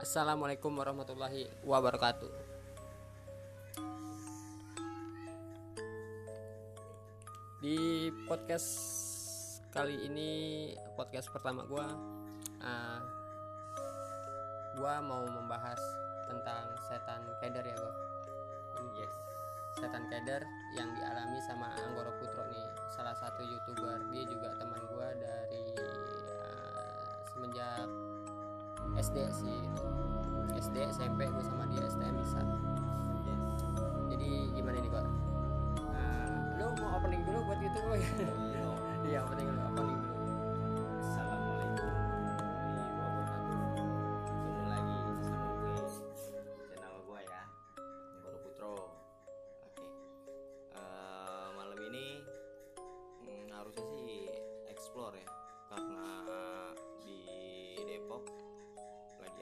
Assalamualaikum warahmatullahi wabarakatuh. Di podcast kali ini podcast pertama gua uh, gua mau membahas tentang setan keder ya gua. Yes. Setan keder yang dialami sama Anggoro Putro nih, salah satu youtuber. Dia juga teman gua dari SD sih. SD SMP gue sama dia STM bisa Yes. jadi gimana nih kok lo mau opening dulu buat YouTube gue iya opening dulu opening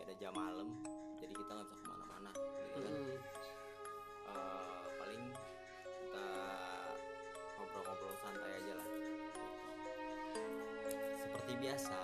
ada jam malam. Jadi kita nggak bisa ke mana-mana. gitu kan. Eh, paling kita ngobrol-ngobrol santai aja lah seperti biasa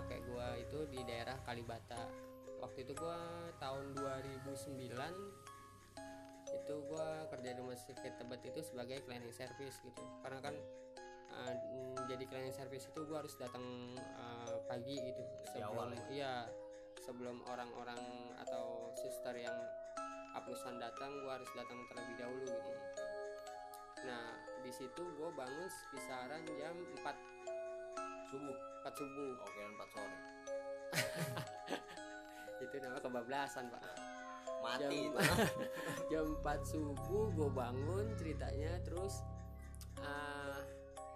kakek gue itu di daerah Kalibata. Waktu itu gue tahun 2009 itu gue kerja di rumah sakit Tebet itu sebagai cleaning service gitu. Karena kan uh, jadi cleaning service itu gue harus datang uh, pagi gitu sebelum iya sebelum orang-orang atau suster yang aplusan datang gue harus datang terlebih dahulu gitu. Nah di situ gue bangun kisaran jam 4 subuh 4 subuh. Oke empat sore. Itu namanya kebablasan pak. Mati Jam- itu. Jam 4 subuh gue bangun ceritanya terus ah,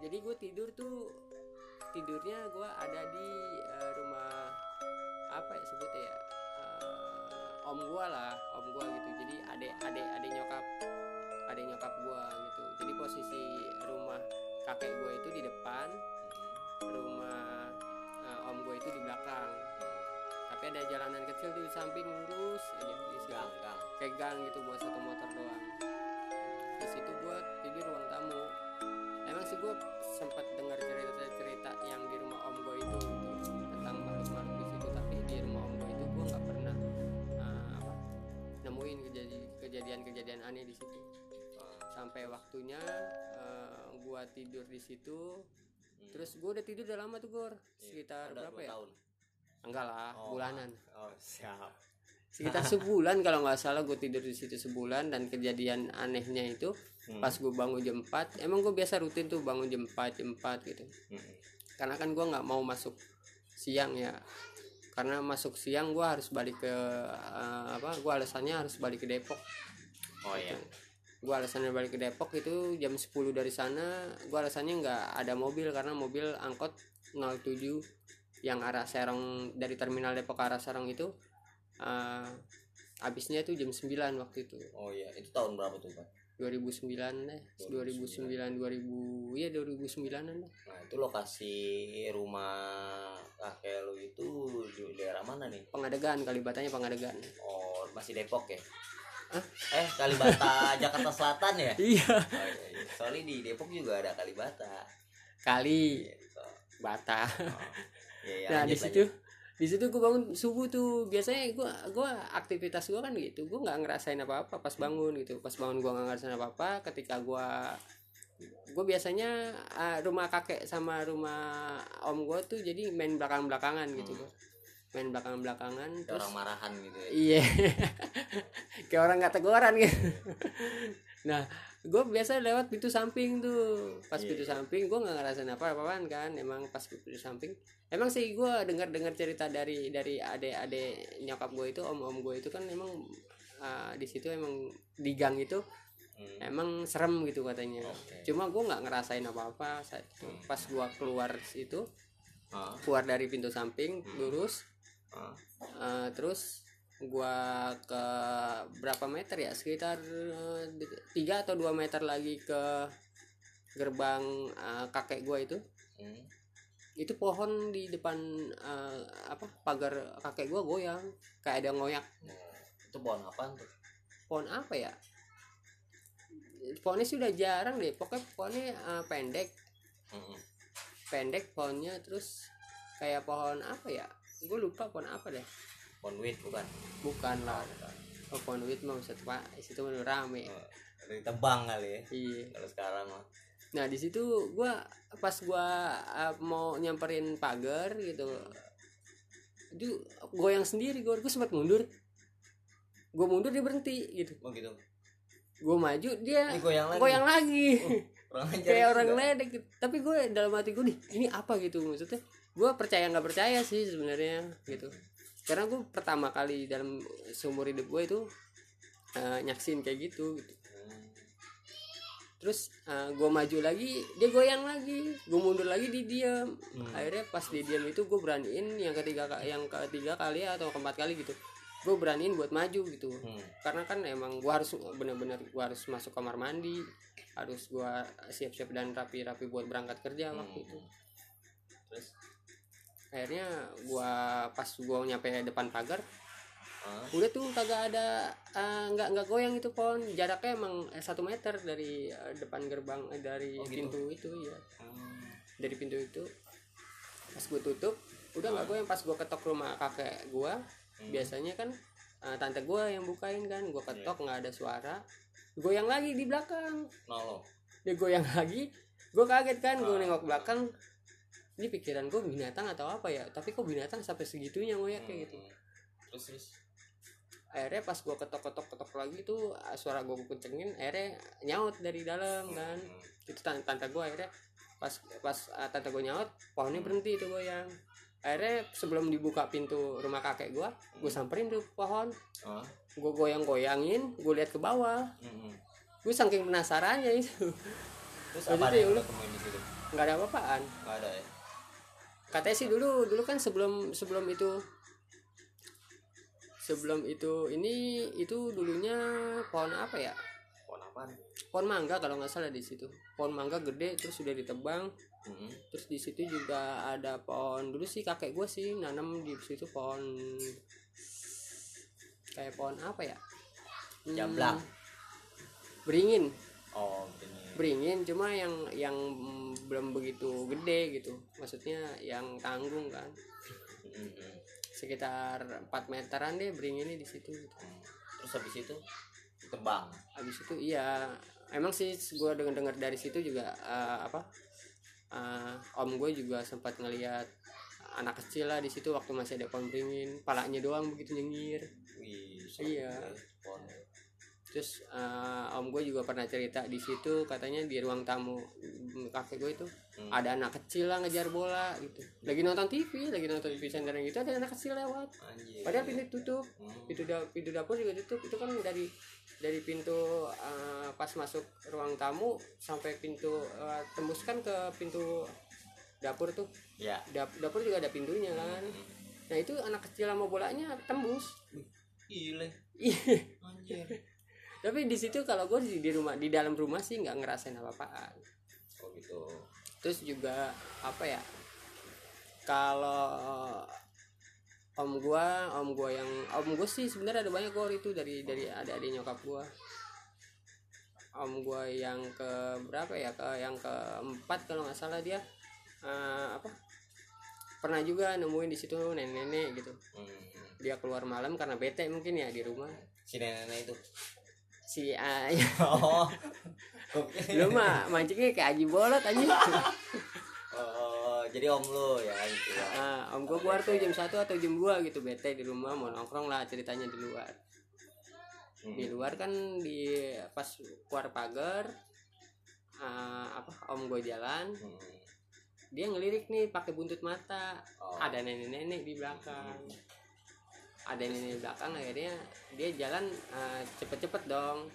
jadi gue tidur tuh tidurnya gue ada di eh, rumah apa ya sebutnya ya Eh, om gue lah om gue gitu. Jadi adek adek adek nyokap adek nyokap gue gitu. Jadi posisi rumah kakek gue itu di depan rumah tapi ada jalanan kecil tuh di samping lurus aja di situ. Gang gang kayak gang gitu buat satu motor doang. Di situ gue tidur ruang tamu. Emang sih gue sempat dengar cerita-cerita yang di rumah om gue itu gitu, tentang makhluk-makhluk di situ tapi di rumah om gue itu gue nggak pernah uh, apa nemuin kejadian- kejadian-kejadian aneh di situ. Sampai waktunya uh, gue tidur di situ. Terus gue udah tidur udah lama tuh gue sekitar Udah berapa ya? tahun enggak lah Oh, bulanan. oh siap. Sekitar sebulan kalau nggak salah gue tidur di situ sebulan dan kejadian anehnya itu Hmm. pas gue bangun jam 4 emang gue biasa rutin tuh bangun jam 4 jam 4 gitu. Hmm. karena kan gue nggak mau masuk siang ya. Karena masuk siang gue harus balik ke eh, apa gue alasannya harus balik ke Depok. Oh iya. Gue alasannya balik ke Depok itu jam 10 dari sana gue alasannya nggak ada mobil karena mobil angkot 07 yang arah Serong dari terminal Depok ke arah Serong itu eh, habisnya itu jam 9 waktu itu. Oh iya itu tahun berapa tuh pak? 2009 deh 2009 2000 iya 2009an deh nah itu lokasi rumah kakek lu itu di daerah mana nih? Pengadegan kalibatanya pengadegan. Oh masih Depok ya? Hah? eh Kalibata Jakarta Selatan ya? Iya. Oh, iya, iya. soalnya di Depok juga ada Kalibata. Kali. Gitu. bata. Oh. Iya, iya, nah di situ di situ gue bangun subuh tuh biasanya gue gua aktivitas gue kan gitu. Gue nggak ngerasain apa apa pas bangun gitu. Pas bangun gue nggak ngerasain apa apa ketika gue gue biasanya ah, rumah kakek sama rumah om gue tuh jadi main belakang belakangan gitu Hmm. main belakang belakangan Kayak terus orang marahan gitu ya. Iya. Kayak orang nggak teguran gitu. Nah gue biasa lewat pintu samping tuh pas Iya, pintu iya. samping gue nggak ngerasain apa apaan kan emang pas pintu samping emang sih gue dengar dengar cerita dari dari ade-ade nyokap gue itu om om gue itu kan emang uh, di situ emang di gang itu Hmm. emang serem gitu katanya Oke. cuma gue nggak ngerasain apa apa saat itu Hmm. pas gue keluar itu Ah, keluar dari pintu samping Hmm. lurus ah. Uh, terus gua ke berapa meter ya? Sekitar uh, tiga atau dua meter lagi ke gerbang uh, kakek gua itu. Hmm. itu pohon di depan uh, apa pagar kakek gua goyang. Kayak ada ngoyak. Nah, itu pohon apaan tuh? Pohon apa ya? Pohonnya sudah jarang deh. Pokoknya pohonnya uh, pendek. Mm-mm. pendek pohonnya terus kayak pohon apa ya? Gue lupa pohon apa deh pohon wit bukan? Bukan lah. Oh, pohon wit mah maksud pak situ rame. Oh, dari tebang kali ya? Iya. Kalau sekarang mah. Nah di situ gua pas gua uh, mau nyamperin pagar gitu itu goyang sendiri gua. Gua sempat mundur. Gua mundur dia berhenti gitu. Oh gitu? Gua maju dia ini goyang lagi. goyang lagi. Kurang ajar kayak juga. orang ledek gitu. tapi gue dalam hati gue nih ini apa gitu? Maksudnya gue percaya nggak percaya sih sebenarnya gitu karena gue pertama kali dalam seumur hidup gue itu uh, nyaksin kayak gitu, gitu. Hmm. terus gue maju lagi dia goyang lagi gue mundur lagi di diam Hmm. akhirnya pas di diam itu gue beraniin yang ketiga yang ketiga kali atau keempat kali gitu gue beraniin buat maju gitu Hmm. karena kan emang gue harus bener-bener gue harus masuk kamar mandi harus gue siap-siap dan rapi-rapi buat berangkat kerja waktu itu Hmm. terus akhirnya gue pas gue nyampe depan pagar ah, udah tuh kagak ada eh, nggak nggak goyang itu pohon jaraknya emang eh, satu meter dari eh, depan gerbang eh, dari Oh, gitu? pintu itu ya hmm. dari pintu itu pas gue tutup udah nggak goyang. Pas gue ketok rumah kakek gue Hmm. biasanya kan eh, tante gue yang bukain kan. Gue ketok nggak ada suara. Goyang lagi di belakang. Nolong? Dia goyang lagi gue kaget kan. Gue Ah. nengok belakang ini pikiran gue binatang atau apa ya? Tapi kok binatang sampai segitunya ngoyak kayak gitu. Hmm. terus terus. Akhirnya pas gue ketok ketok ketok lagi tuh eh, suara gue kencengin akhirnya nyaut dari dalam kan. Hmm. itu tante, tante gue akhirnya pas pas uh, tante gue nyaut pohonnya berhenti itu goyang akhirnya sebelum dibuka pintu rumah kakek gue gue samperin tuh pohon. Ah. gue goyang goyangin gue lihat ke bawah. Hmm. gue saking penasarannya itu. Terus apa itu ya yang lu- lo temuin di situ? nggak ada apa-apaan. Nggak ada ya katanya sih dulu dulu kan sebelum sebelum itu sebelum itu ini itu dulunya pohon apa ya? Pohon apaan pohon mangga kalau nggak salah di situ. Pohon mangga gede terus sudah ditebang. Hmm. terus di situ juga ada pohon dulu sih kakek gue sih nanam di situ pohon kayak pohon apa ya? Hmm, Jamblang. beringin oh beringin cuma yang yang belum begitu gede gitu. Maksudnya yang tanggung kan. Sekitar 4 meteran deh beringinnya di situ gitu. Hmm. terus habis itu? Tebang habis itu iya. Emang sih gue dengar dengar dari situ juga eh, apa eh, om gue juga sempat ngelihat anak kecil lah di situ waktu masih ada pohon beringin. Palanya doang begitu nyengir Wih, Iya. ya, pohon terus eh, om gue juga pernah cerita di situ katanya di ruang tamu mm, kakek gue itu Hmm. ada anak kecil lah ngejar bola gitu. Lagi nonton TV lagi nonton TV sender gitu ada anak kecil lewat. Anjir padahal pintu tutup Hmm. pintu da pintu dapur juga tutup. Itu kan dari dari pintu eh, pas masuk ruang tamu sampai pintu eh, tembus kan ke pintu dapur tuh. Ya. Dap- dapur juga ada pintunya kan. Hmm. nah itu anak kecil sama bolanya tembus. Gile Iya. anjir tapi di situ kalau gue di, di rumah di dalam rumah sih nggak ngerasain apa-apaan. Oh gitu. Terus juga apa ya kalau om gua om gua yang om gua sih sebenarnya ada banyak kok itu dari dari ada adik nyokap gua. Om gua yang ke berapa ya ke yang keempat kalau nggak salah dia eh, apa pernah juga nemuin di situ nenek-nenek gitu. Hmm. dia keluar malam karena bete mungkin ya di rumah. Si nenek itu si ah, oh lu mah mancingnya kayak aji bolot aja oh jadi om lu ya gitu ya. Nah, om gue keluar tuh jam 1 atau jam 2 gitu bete di rumah mau nongkrong lah ceritanya di luar. Hmm. Di luar kan di pas keluar pagar eh, apa om gue jalan Hmm. dia ngelirik nih pakai buntut mata Oh. ada nenek-nenek di belakang ada nenek di belakang akhirnya dia jalan eh, cepet-cepet dong.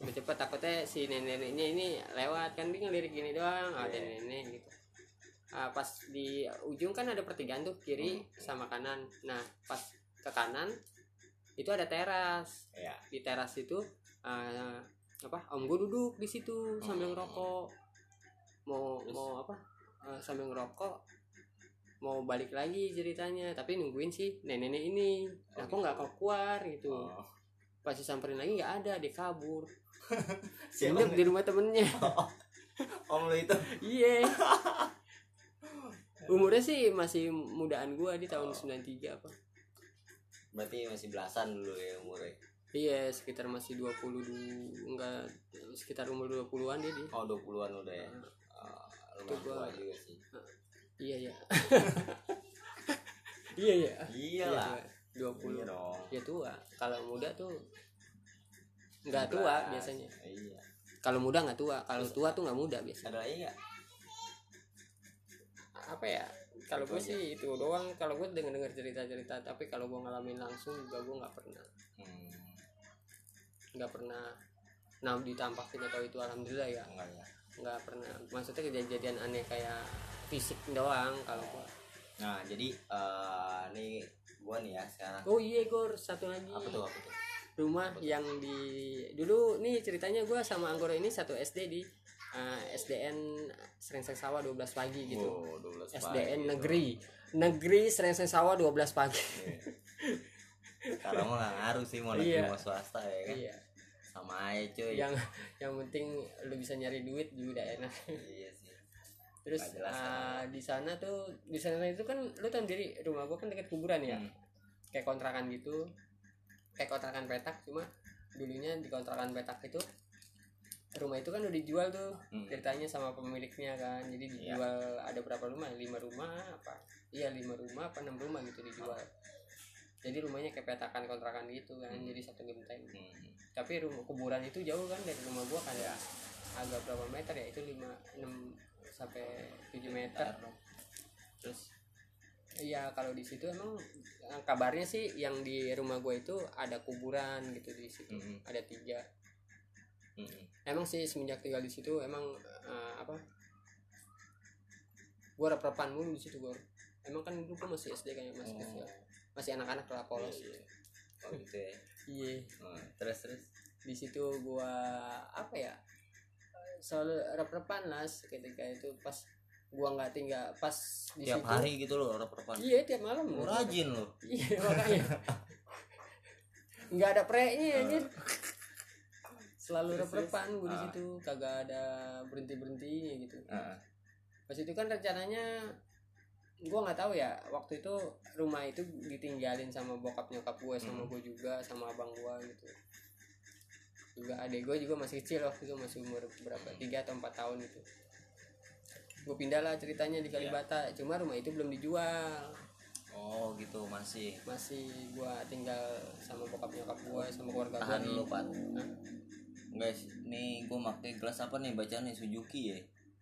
Cepet-cepet takutnya si nenek-neneknya ini lewat kan dia ngelirik gini doang oh, ada Iya. nenek gitu. Ah, pas di ujung kan ada pertigaan tuh kiri sama kanan. Nah pas ke kanan itu ada teras. Ya. di teras itu eh, apa om gue duduk di situ sambil ngerokok. Mau Terus? mau apa eh, sambil ngerokok mau balik lagi ceritanya tapi nungguin si nenek-nenek ini nah, aku nggak keluar gitu Oh. pas disamperin lagi nggak ada dia kabur Siapa nginep di rumah temennya Om lu itu. iya umurnya sih masih mudaan gua di tahun Oh. 93 apa Berarti masih belasan dulu ya umurnya. iya sekitar masih 20 dulu enggak sekitar umur 20-an dia di Oh 20-an udah ya. Itu lumayan tua juga sih. iya iya. Iya iya. Iyalah. Iya, 20 Iya dong. ya tua. Kalau muda tuh nggak tua 19. biasanya. Iya. kalau muda nggak tua. Kalau tua tuh nggak muda biasanya. Ada lagi nggak? apa ya? Kalau gue sih itu doang. Kalau gue denger dengar cerita cerita tapi kalau gue ngalamin langsung juga gue nggak pernah. Hmm, nggak pernah. Nah ditampakin atau itu alhamdulillah ya. Enggak ya. nggak pernah. Maksudnya kejadian aneh kayak fisik doang kalau gue Nah, jadi eh nih gua nih ya sekarang. oh iya Gor satu lagi Apa tuh? Apa tuh? rumah yang di dulu nih ceritanya gue sama Anggoro ini satu SD di eh, SDN Serengseng Sawah 12 pagi gitu Oh, 12 SDN pagi negeri negeri Serengseng Sawah 12 pagi tuh. Iya. Sekarang mah nggak ngaruh sih mau negeri Iya. mau swasta ya kan. iya Sama aja cuy. yang yang penting lu bisa nyari duit juga udah enak Iya sih. Terus eh, di sana tuh di sana itu kan lu tau sendiri rumah gua kan dekat kuburan ya Hmm. kayak kontrakan gitu kayak kontrakan petak cuma dulunya di kontrakan petak itu rumah itu kan udah dijual tuh Hmm. ceritanya sama pemiliknya kan jadi Iya. dijual ada berapa rumah lima rumah apa iya lima rumah apa enam rumah gitu dijual jadi rumahnya kayak petakan kontrakan gitu kan Hmm. jadi satu genteng Hmm. tapi rumah kuburan itu jauh kan dari rumah gua kan ya agak berapa meter ya itu 5 6 sampai 7 meter terus Iya kalau di situ emang eh, kabarnya sih yang di rumah gue itu ada kuburan gitu di situ Hmm. ada tiga Hmm. emang sih semenjak tinggal di situ emang eh, apa gue rep-repan mulu di situ gue emang kan dulu gue masih SD kayaknya masih Oh. kecil masih anak-anak lah polos Iya, iya. Oh gitu ya. iya Oh, terus terus. di situ gua apa ya selalu rep-repan lah ketika itu pas gua nggak tinggal pas di Tiap situ hari gitu loh perpan. iya tiap malam Lu rajin lo. iya makanya nggak ada pre-nya anjir selalu rep-repan gua di situ kagak ada berhenti berhentinya gitu Heeh. pas itu kan rencananya gua nggak tahu ya waktu itu rumah itu ditinggalin sama bokap nyokap gue sama Hmm. gue juga sama abang gue gitu juga adik gue juga masih kecil waktu itu masih umur berapa tiga atau empat tahun itu gue pindah lah ceritanya di. Kalibata cuma rumah itu belum dijual Oh gitu masih. masih gue tinggal sama bokap nyokap gue sama keluarga gue Tahan dulu. Hah? Guys, nih gue pakai gelas apa nih bacaan nih Suzuki ya.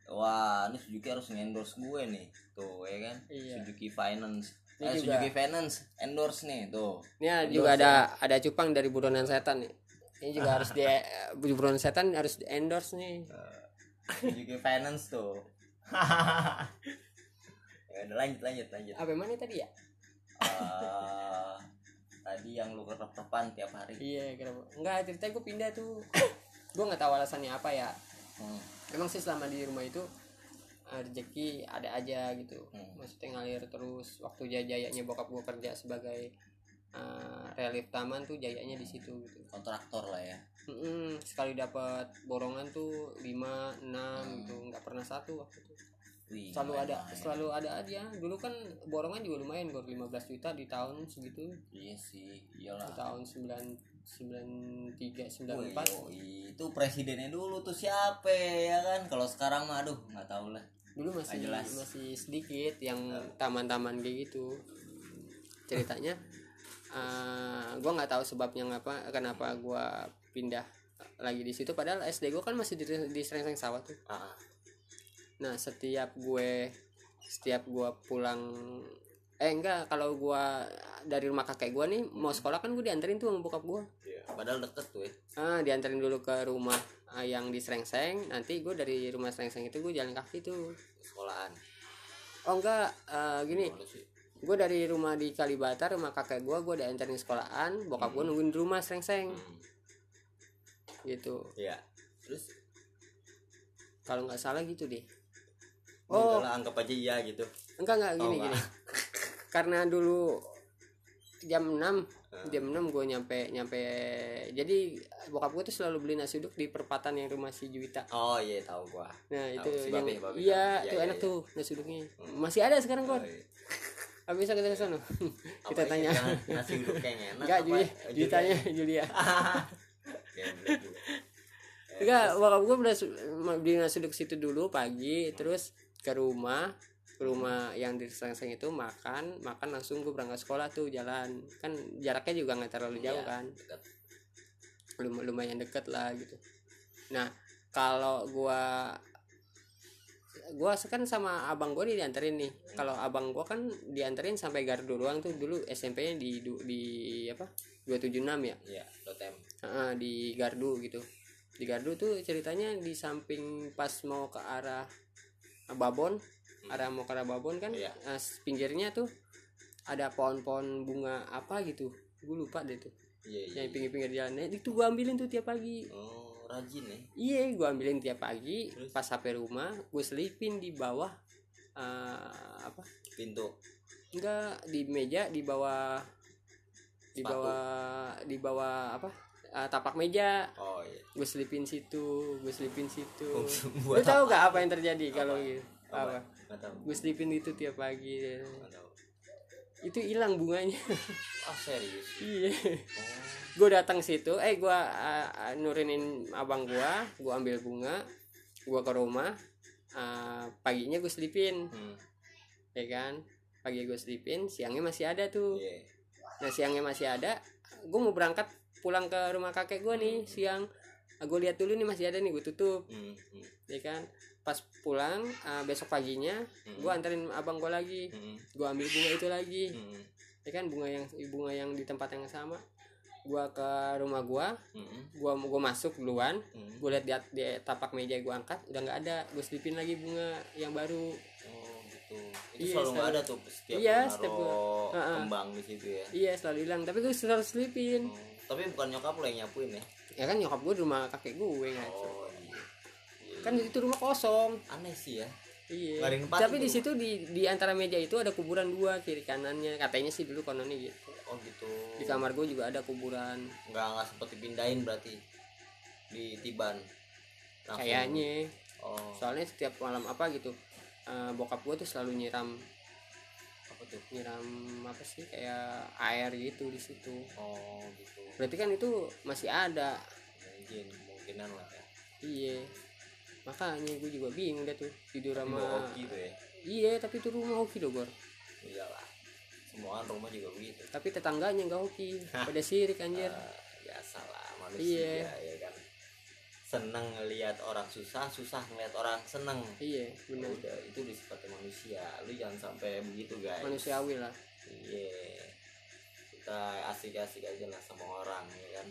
Wah, ini Suzuki harus endorse gue nih. Tuh, ya kan? Iya. Suzuki Finance. Ini Eh, juga. Suzuki Finance endorse nih, tuh. ini Endorse juga ya. ada ada cupang dari buronan setan nih ini juga harus di buronan setan harus di endorse nih Suzuki Finance tuh. ya udah lanjut lanjut lanjut. apa mana tadi ya Eh, tadi yang lu kerep-kerepan tiap hari. iya kenapa enggak cerita gue pindah tuh gue nggak tahu alasannya apa ya Hmm. emang sih selama di rumah itu eh, rezeki ada aja gitu Hmm. maksudnya ngalir terus waktu jaya-jayanya bokap gue kerja sebagai eh, relief taman tuh jayanya di situ gitu Kontraktor lah ya. Mm-mm, sekali dapat borongan tuh 5 6 Hmm. gitu nggak pernah satu waktu itu Wih, selalu ada lumayan. selalu ada aja dulu kan borongan juga lumayan gor 15 juta di tahun segitu Iya sih, di iyalah. tahun 9 93 Wih, 94 yoi. itu presidennya dulu tuh siapa ya kan? Kalau sekarang mah aduh nggak tahu lah. dulu masih jelas. masih sedikit yang taman-taman kayak gitu ceritanya eh gue nggak tahu sebabnya ngapa kenapa gue pindah lagi di situ. Padahal SD gue kan masih di, di Serengseng sawah tuh. Ah, nah setiap gue setiap gue pulang eh enggak kalau gue dari rumah kakek gue nih mau sekolah kan gue dianterin tuh sama bokap gue iya. padahal deket tuh ya ah dianterin dulu ke rumah ah, yang di Serengseng nanti gue dari rumah Serengseng itu gue jalan kaki tuh. Sekolahan. Oh enggak eh, gini? Gue dari rumah di Kalibata rumah kakek gue gue dianterin sekolahan bokap gue nungguin di rumah Serengseng Hmm, gitu. Iya. Terus? Kalau nggak salah gitu deh. Oh. oh anggap aja iya gitu. Enggak enggak Oh, gini enggak. gini. Karena dulu jam 6 Ah. jam 6 gue nyampe nyampe. Jadi bokap gue tuh selalu beli nasi uduk di perempatan yang rumah si Juwita. Oh iya tahu gua. Nah Tahu, itu si yang Babe. iya tahu. Iya, tuh iya, enak iya. tuh nasi uduknya. Hmm. masih ada sekarang Oh, kok iya. Apa bisa kita ke sana kita tanya. Nasi uduk kayaknya enak enggak Julia juga. Eh, enggak bokap gue udah beli nasi uduk situ dulu pagi terus ke rumah. Ke rumah yang di Serengseng itu makan. Makan langsung gue berangkat sekolah tuh jalan. Kan jaraknya juga nggak terlalu jauh Iya, kan. dekat. Lum- lumayan deket lah gitu. Nah kalau gua gua kan sama abang gua nih dianterin nih. Kalau abang gua kan dianterin sampai Gardu doang tuh dulu SMP-nya di di apa? 276 ya? Iya lotem. Heeh, di Gardu gitu. Di Gardu tuh ceritanya di samping pas mau ke arah Babon arah mau ke arah Babon kan Iya. eh, pinggirnya tuh ada pohon-pohon bunga apa gitu. Gue lupa deh tuh. Iya iya yang pinggir-pinggir jalan. Nah, itu gua ambilin tuh tiap pagi. Oh rajin ya. Iya gua ambilin tiap pagi Terus? pas sampai rumah gue selipin di bawah eh, apa? Pintu. Enggak di meja di bawah di Sepatu. bawah di bawah apa? Eh, tapak meja. Oh iya. Gue selipin situ gue selipin situ. Lu tahu gak apa yang terjadi kalau gitu? Apa? Apa? Gue selipin itu tiap pagi. Tahu itu hilang bunganya. Ah serius? Iya. Oh. Gue datang situ eh gue uh, nurinin abang gue gue ambil bunga gue ke rumah uh, paginya gue selipin. Hmm. ya kan? Pagi gue selipin siangnya masih ada tuh. Iya. Nah siangnya masih ada gue mau berangkat pulang ke rumah kakek gue nih siang. Gue lihat dulu nih masih ada nih gue tutup. Hmm. hmm. ya kan pas pulang uh, besok paginya Hmm. gue anterin abang gue lagi hmm. gue ambil bunga itu lagi hmm. ya kan bunga yang bunga yang di tempat yang sama gue ke rumah gue hmm. gua gua masuk duluan hmm. gue lihat di, di tapak meja gue angkat udah nggak ada gue selipin lagi bunga yang baru oh gitu itu Iya, selalu nggak selalu. ada tuh setiap Iya, setiap gua- Ha-ha. kembang di situ ya iya selalu hilang tapi gue selalu selipin Oh, tapi bukan nyokap lo yang nyapuin ya ya kan nyokap gue di rumah kakek gue ngaco oh kan itu rumah kosong. Aneh sih ya. Iya. Tapi di situ di di antara meja itu ada kuburan dua kiri kanannya. Katanya sih dulu kononnya gitu. Oh gitu. Di kamar gue juga ada kuburan. Nggak nggak sempet dipindahin berarti. Di tiban. Langsung. kayaknya. Oh. Soalnya setiap malam apa gitu eh, bokap gue tuh selalu nyiram. Apa tuh? Nyiram apa sih? Kayak air gitu di situ. Oh gitu. Berarti kan itu masih ada. Mungkin kemungkinan lah ya. Iya makanya gue juga bingung deh tuh tidur sama bawa hoki tuh ya? Iya tapi itu rumah hoki loh Gor. Iyalah semua rumah juga begitu. Tapi tetangganya nggak hoki pada sirik anjir. Eh, biasa lah manusia Iya. ya kan. Seneng ngelihat orang susah susah ngelihat orang seneng. Iya benar udah itu disifati manusia. Lu jangan sampai begitu guys. Manusiawi lah. Iya. Kita asik-asik aja lah sama orang ya kan.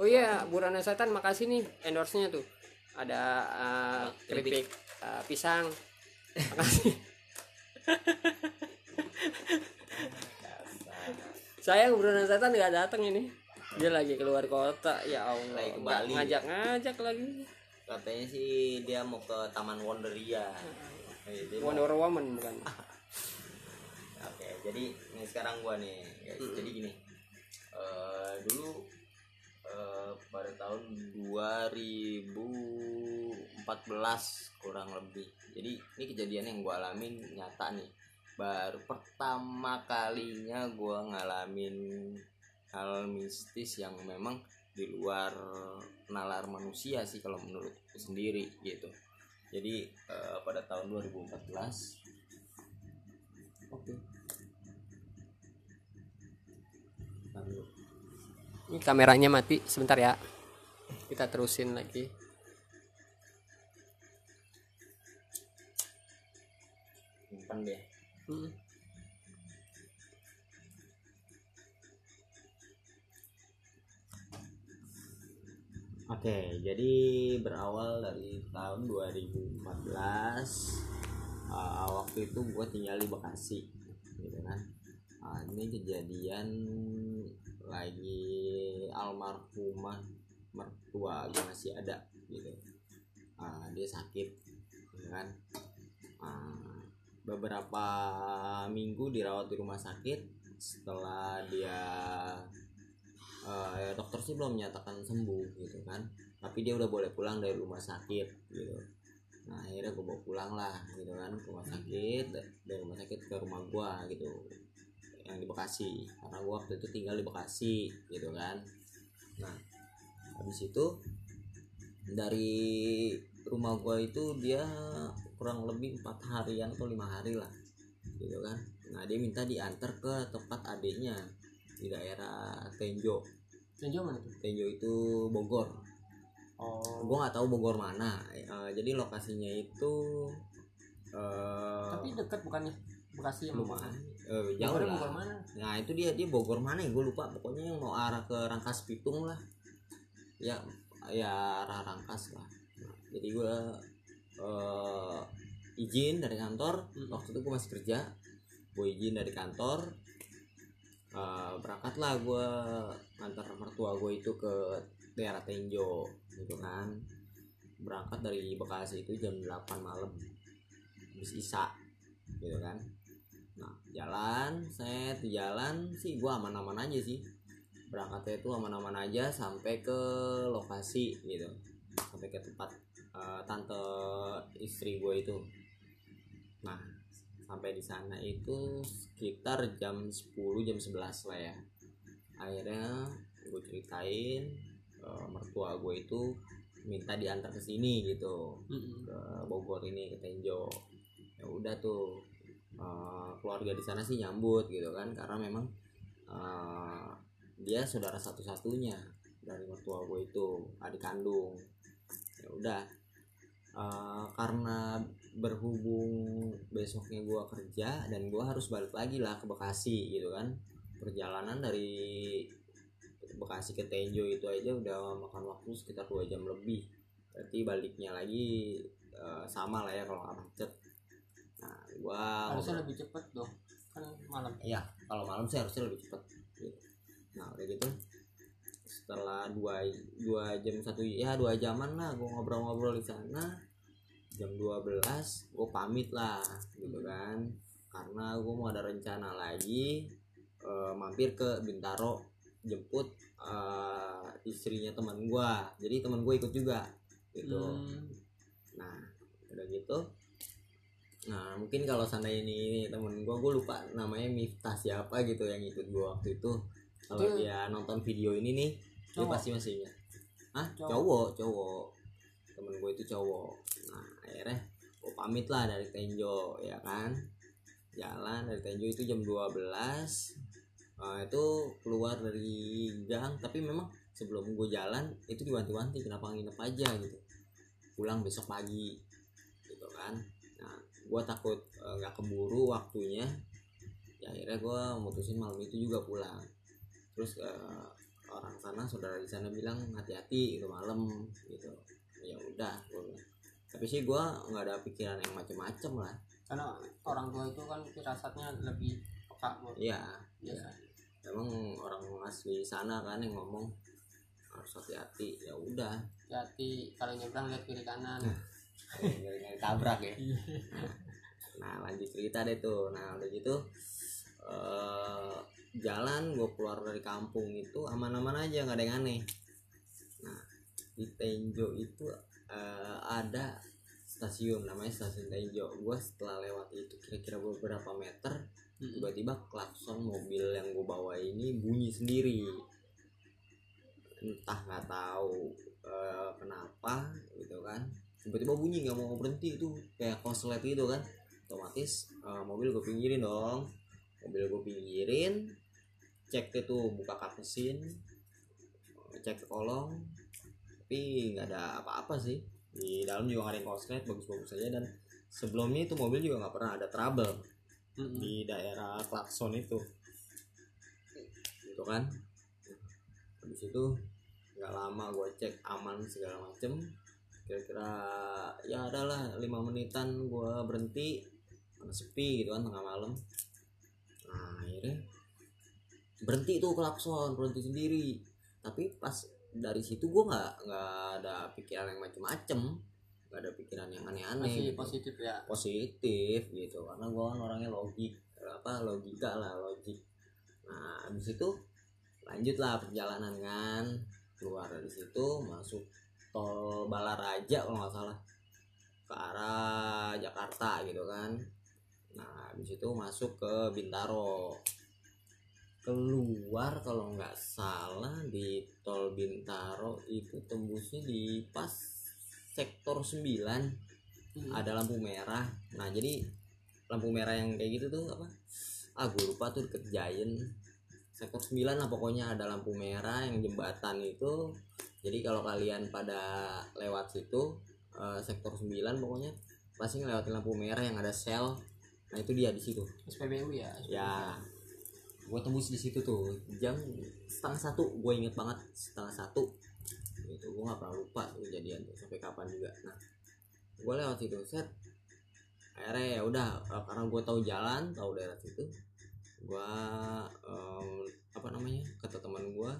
Oh iya Burana Setan makasih nih endorse nya tuh ada uh, Keripik. uh, pisang. Makasih sayang Burana Setan nggak datang ini. Dia lagi keluar kota ya Allah. Lagi ke nggak Bali. ngajak-ngajak lagi. Katanya sih dia mau ke Taman Wonderia. Mau- Wonder Woman bukan? Oke, jadi ini sekarang gua nih, guys. Jadi gini, eh, dulu eh, pada tahun 2014 kurang lebih. Jadi ini kejadian yang gua alamin nyata nih. Baru pertama kalinya gua ngalamin hal mistis yang memang di luar nalar manusia sih kalau menurutku sendiri gitu. jadi eh, pada tahun 2014 oke lalu ini kameranya mati sebentar ya kita terusin lagi simpan deh Hmm. Oke, jadi berawal dari tahun 2014 uh, waktu itu gue tinggal di Bekasi, gitu kan. Ah, ini kejadian lagi almarhumah mertua gue masih ada, gitu. Ah, dia sakit, gitu kan. Ah, beberapa minggu dirawat di rumah sakit. Setelah dia eh, ya dokter sih belum menyatakan sembuh gitu kan tapi dia udah boleh pulang dari rumah sakit gitu nah akhirnya gue bawa pulang lah gitu kan ke rumah sakit dari rumah sakit ke rumah gua gitu yang di Bekasi. Karena gua waktu itu tinggal di Bekasi gitu kan. Nah habis itu dari rumah gua itu dia kurang lebih empat harian atau lima hari lah gitu kan. Nah dia minta diantar ke tempat adiknya di daerah Tenjo. Tenjo mana tuh? Tenjo itu Bogor. Oh. Gue nggak tahu Bogor mana. Eh, jadi lokasinya itu eh tapi dekat bukannya Bekasi yang lumayan. Eh, jauh Bogor lah. Bogor mana? Nah itu dia dia Bogor mana ya? Gue lupa. Pokoknya yang mau arah ke Rangkas Pitung lah. Ya ya arah Rangkas lah. Nah, jadi gue eh izin dari kantor. Hmm. waktu itu gue masih kerja. Gue izin dari kantor. Eh, berangkatlah gue ngantar mertua gue itu ke daerah Tenjo gitu kan. Berangkat dari Bekasi itu jam 8 malam. Habis isa gitu kan nah jalan set di jalan sih gue aman-aman aja sih. Berangkatnya itu aman-aman aja sampai ke lokasi gitu. Sampai ke tempat eh, tante istri gue itu. Nah sampai di sana itu sekitar jam 10 jam 11 lah ya. Akhirnya gue ceritain eh, mertua gue itu minta diantar ke sini gitu. Mm-mm. ke Bogor ini ke Tenjo. Ya udah tuh eh, keluarga di sana sih nyambut gitu kan karena memang eh, dia saudara satu-satunya dari mertua gue itu adik kandung. Ya udah Eh, karena berhubung besoknya gue kerja dan gue harus balik lagi lah ke Bekasi gitu kan perjalanan dari Bekasi ke Tenjo itu aja udah makan waktu sekitar dua jam lebih. Berarti baliknya lagi eh, sama lah ya kalau macet nah gua harusnya lebih cepet dong kan malam. Iya, kalau malam sih harusnya lebih cepet. Gitu. Nah, udah gitu. Setelah dua dua jam satu ya dua jaman lah gue ngobrol-ngobrol di sana. Jam 12 gue pamit lah gitu kan. Karena gue mau ada rencana lagi eh, mampir ke Bintaro jemput eh, istrinya teman gue jadi teman gue ikut juga gitu. Hmm, nah udah gitu nah mungkin kalau sana ini temen gue gue lupa namanya Miftah siapa gitu yang ikut gue waktu itu. Kalau Itu- dia nonton video ini nih dia Cowok? pasti masih ingat. Ah Cowok. cowok cowok. Temen gue itu cowok. Nah akhirnya gue pamit lah dari Tenjo ya kan? Jalan dari Tenjo itu jam 12 Nah, itu keluar dari gang tapi memang sebelum gue jalan itu diwanti-wanti kenapa nginep aja gitu. Pulang besok pagi gitu kan? Nah gue takut eh, nggak keburu waktunya. Ya akhirnya gue mutusin malam itu juga pulang. Terus eh, orang sana saudara di sana bilang hati-hati itu malam gitu. Ya udah tapi sih gue nggak ada pikiran yang macem-macem lah. Karena orang tua itu kan firasatnya lebih peka iya biasa emang orang asli sana kan yang ngomong harus hati-hati. Ya udah. Hati kalau nyebrang lihat kiri kanan. Nyari tabrak ya. Nah lanjut cerita deh tuh. Nah udah gitu eh jalan gue keluar dari kampung itu aman-aman aja nggak ada yang aneh. Nah di Tenjo itu eh, ada stasiun namanya stasiun Tenjo. Gue setelah lewat itu kira-kira beberapa meter Mm-mm. tiba-tiba klakson mobil yang gue bawa ini bunyi sendiri. Entah nggak tahu eh, kenapa gitu kan tiba-tiba bunyi nggak mau berhenti. Itu kayak konslet gitu kan. Otomatis eh, mobil gue pinggirin dong. Mobil gue pinggirin cek itu buka kap mesin cek ke kolong. Tapi nggak ada apa-apa sih. Di dalam juga nggak ada yang konslet bagus-bagus saja dan sebelumnya itu mobil juga nggak pernah ada trouble Mm-mm. di daerah klakson itu. Gitu kan. Habis itu nggak lama gue cek aman segala macem kira-kira ya adalah lima menitan gue berhenti karena sepi gitu kan tengah malam. Nah akhirnya berhenti tuh klakson berhenti sendiri. Tapi pas dari situ gue nggak nggak ada pikiran yang macem-macem. Nggak ada pikiran yang aneh-aneh masih gitu. positif ya? Positif gitu karena gue kan orangnya logik apa logika lah logik. Nah habis itu lanjutlah perjalanan kan. Keluar dari situ masuk tol Balaraja kalau nggak salah. Ke arah Jakarta gitu kan. Nah habis itu masuk ke Bintaro. Keluar kalau nggak salah di tol Bintaro itu tembusnya di pas sektor 9 Mm. ada lampu merah. Nah jadi lampu merah yang kayak gitu tuh apa? Ah gue lupa tuh deket Giant. Sektor 9 lah pokoknya ada lampu merah yang jembatan itu jadi kalau kalian pada lewat situ eh, sektor 9 pokoknya pasti ngelewatin lampu merah yang ada sel. Nah itu dia di situ. SPBU ya? Ya. Gue tembus di situ tuh jam setengah satu. Gue inget banget setengah satu. Gitu gue nggak pernah lupa kejadian tuh sampai kapan juga. Nah gue lewat situ set. Akhirnya ya udah eh, karena gue tahu jalan tahu daerah situ gue em, apa namanya kata teman gue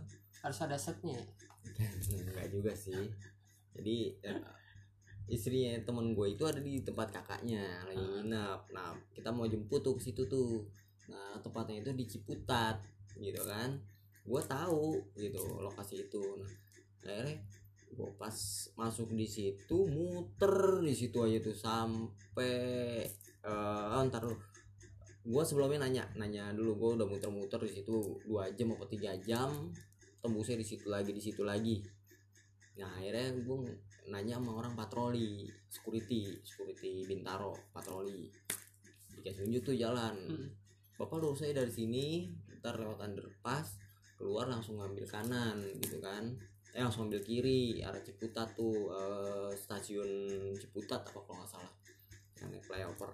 harus ada setnya enggak juga sih. Jadi ya, istrinya temen gue itu ada di tempat kakaknya lagi nginep. Nah kita mau jemput tuh ke situ tuh. Nah tempatnya itu di Ciputat gitu kan. Gue tahu gitu lokasi itu. Nah akhirnya gue pas masuk di situ muter di situ aja tuh sampai eh ntar gue sebelumnya nanya nanya dulu. Gue udah muter-muter di situ dua jam apa tiga jam tembusnya di situ lagi di situ lagi. Nah akhirnya gue nanya sama orang patroli security security bintaro patroli. Dikasih tunjuk tuh jalan. Mm. bapak lurus saya dari sini ntar lewat underpass keluar langsung ngambil kanan gitu kan. Eh langsung ambil kiri arah Ciputat tuh eh, stasiun Ciputat apa kalau nggak salah. Yang flyover.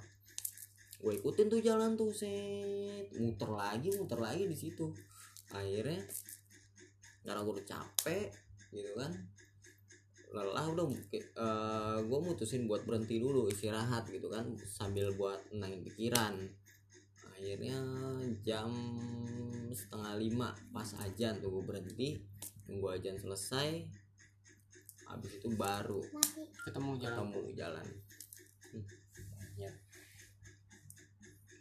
Gue ikutin tuh jalan tuh set. Muter lagi muter lagi di situ. Akhirnya karena gue udah capek gitu kan. Lelah udah gue mutusin buat berhenti dulu istirahat gitu kan. Sambil buat nenangin pikiran. Akhirnya jam setengah lima pas ajan tuh gue berhenti tunggu ajan selesai habis itu baru ketemu jalan. ketemu jalan. Hmm, banyak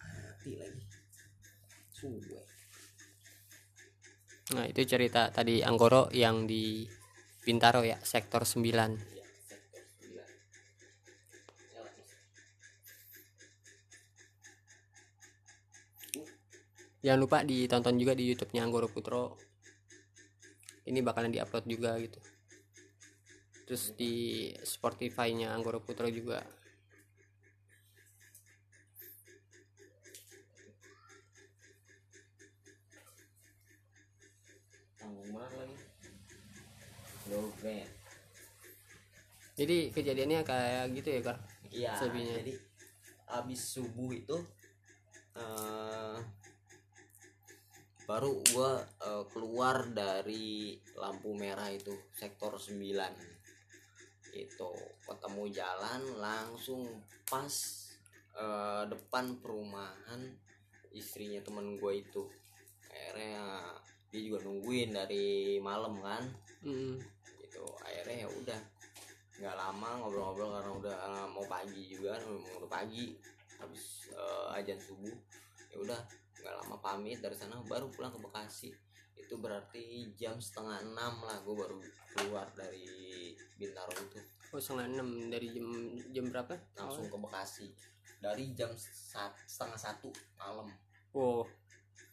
hati lagi. Suwe nah itu cerita tadi Anggoro yang di Bintaro ya sektor 9 ya sektor 9 Jalan, Mas. jangan lupa ditonton juga di YouTube-nya Anggoro Putro. Ini bakalan diupload juga gitu. Terus di Spotify-nya Anggoro Putro juga tanggung banget lagi grade jadi kejadiannya kayak gitu ya kak? Iya Sebinya. jadi abis subuh itu eh baru gua eh, keluar dari lampu merah itu sektor 9 itu ketemu jalan langsung pas eh, depan perumahan istrinya temen gue itu. Akhirnya dia juga nungguin dari malam kan. Mm, gitu. Akhirnya ya udah nggak lama ngobrol-ngobrol karena udah mau pagi juga mau udah pagi. Habis eh, ajan subuh ya udah nggak lama pamit dari sana baru pulang ke Bekasi. Itu berarti jam setengah enam lah gue baru keluar dari Bintaro itu. Oh setengah enam. Dari jam jam berapa? Langsung ke Bekasi. Dari jam sat- setengah satu malam. Oh.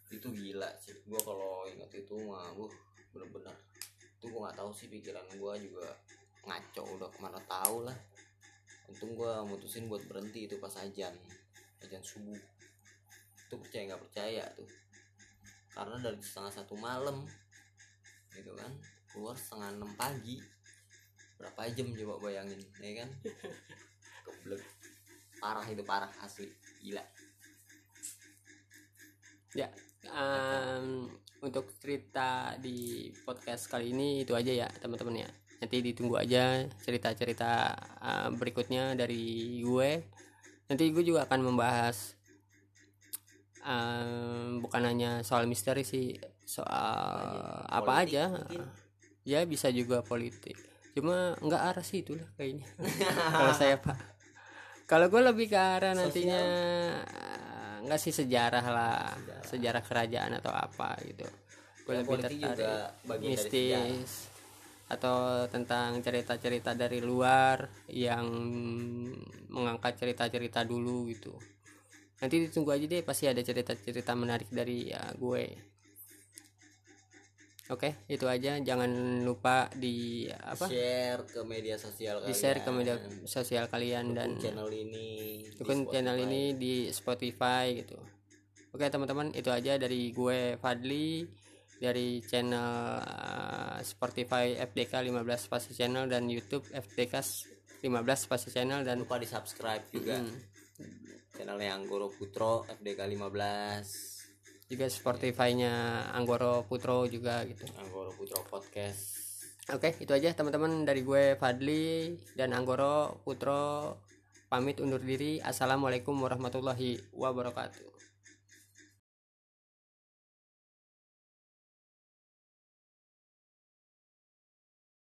Itu gila sih. Gue kalau inget itu mah gue bener-bener itu gue nggak tahu sih pikiran gue juga ngaco udah ke mana tahu lah. Untung gue mutusin buat berhenti itu pas ajan ajan subuh. Itu percaya nggak percaya tuh. Karena dari setengah satu malam gitu kan keluar setengah enam pagi. Berapa jam coba bayangin ya kan? Keblek parah itu parah asli. Gila. Ya em, untuk cerita di podcast kali ini itu aja ya teman-teman ya. Nanti ditunggu aja cerita-cerita eh, berikutnya dari gue. Nanti gue juga akan membahas em, bukan hanya soal misteri sih soal apa Politik aja. mungkin. ya bisa juga politik. Cuma nggak arah sih itulah kayaknya. Kalau saya pak. Kalau gue lebih ke arah nantinya eh, nggak sih sejarah lah sejarah. kerajaan atau apa gitu. Gue lebih tertarik juga bagian dari mistis atau tentang cerita-cerita dari luar yang mengangkat cerita-cerita dulu gitu. Nanti ditunggu aja deh pasti ada cerita-cerita menarik dari ya, gue oke itu aja. Jangan lupa di apa? Share ke media sosial di share ke media sosial kalian dan channel ini dukung channel ini di Spotify gitu. Oke teman-teman itu aja dari gue Fadli dari channel uh, Spotify FDK 15 spasi channel dan YouTube FDK 15 spasi channel dan lupa di subscribe juga. Mm. channelnya Anggoro Putro FDK 15 juga Spotify-nya Anggoro Putro juga gitu Anggoro Putro Podcast Oke, itu aja teman-teman dari gue Fadli dan Anggoro Putro pamit undur diri. Assalamualaikum warahmatullahi wabarakatuh.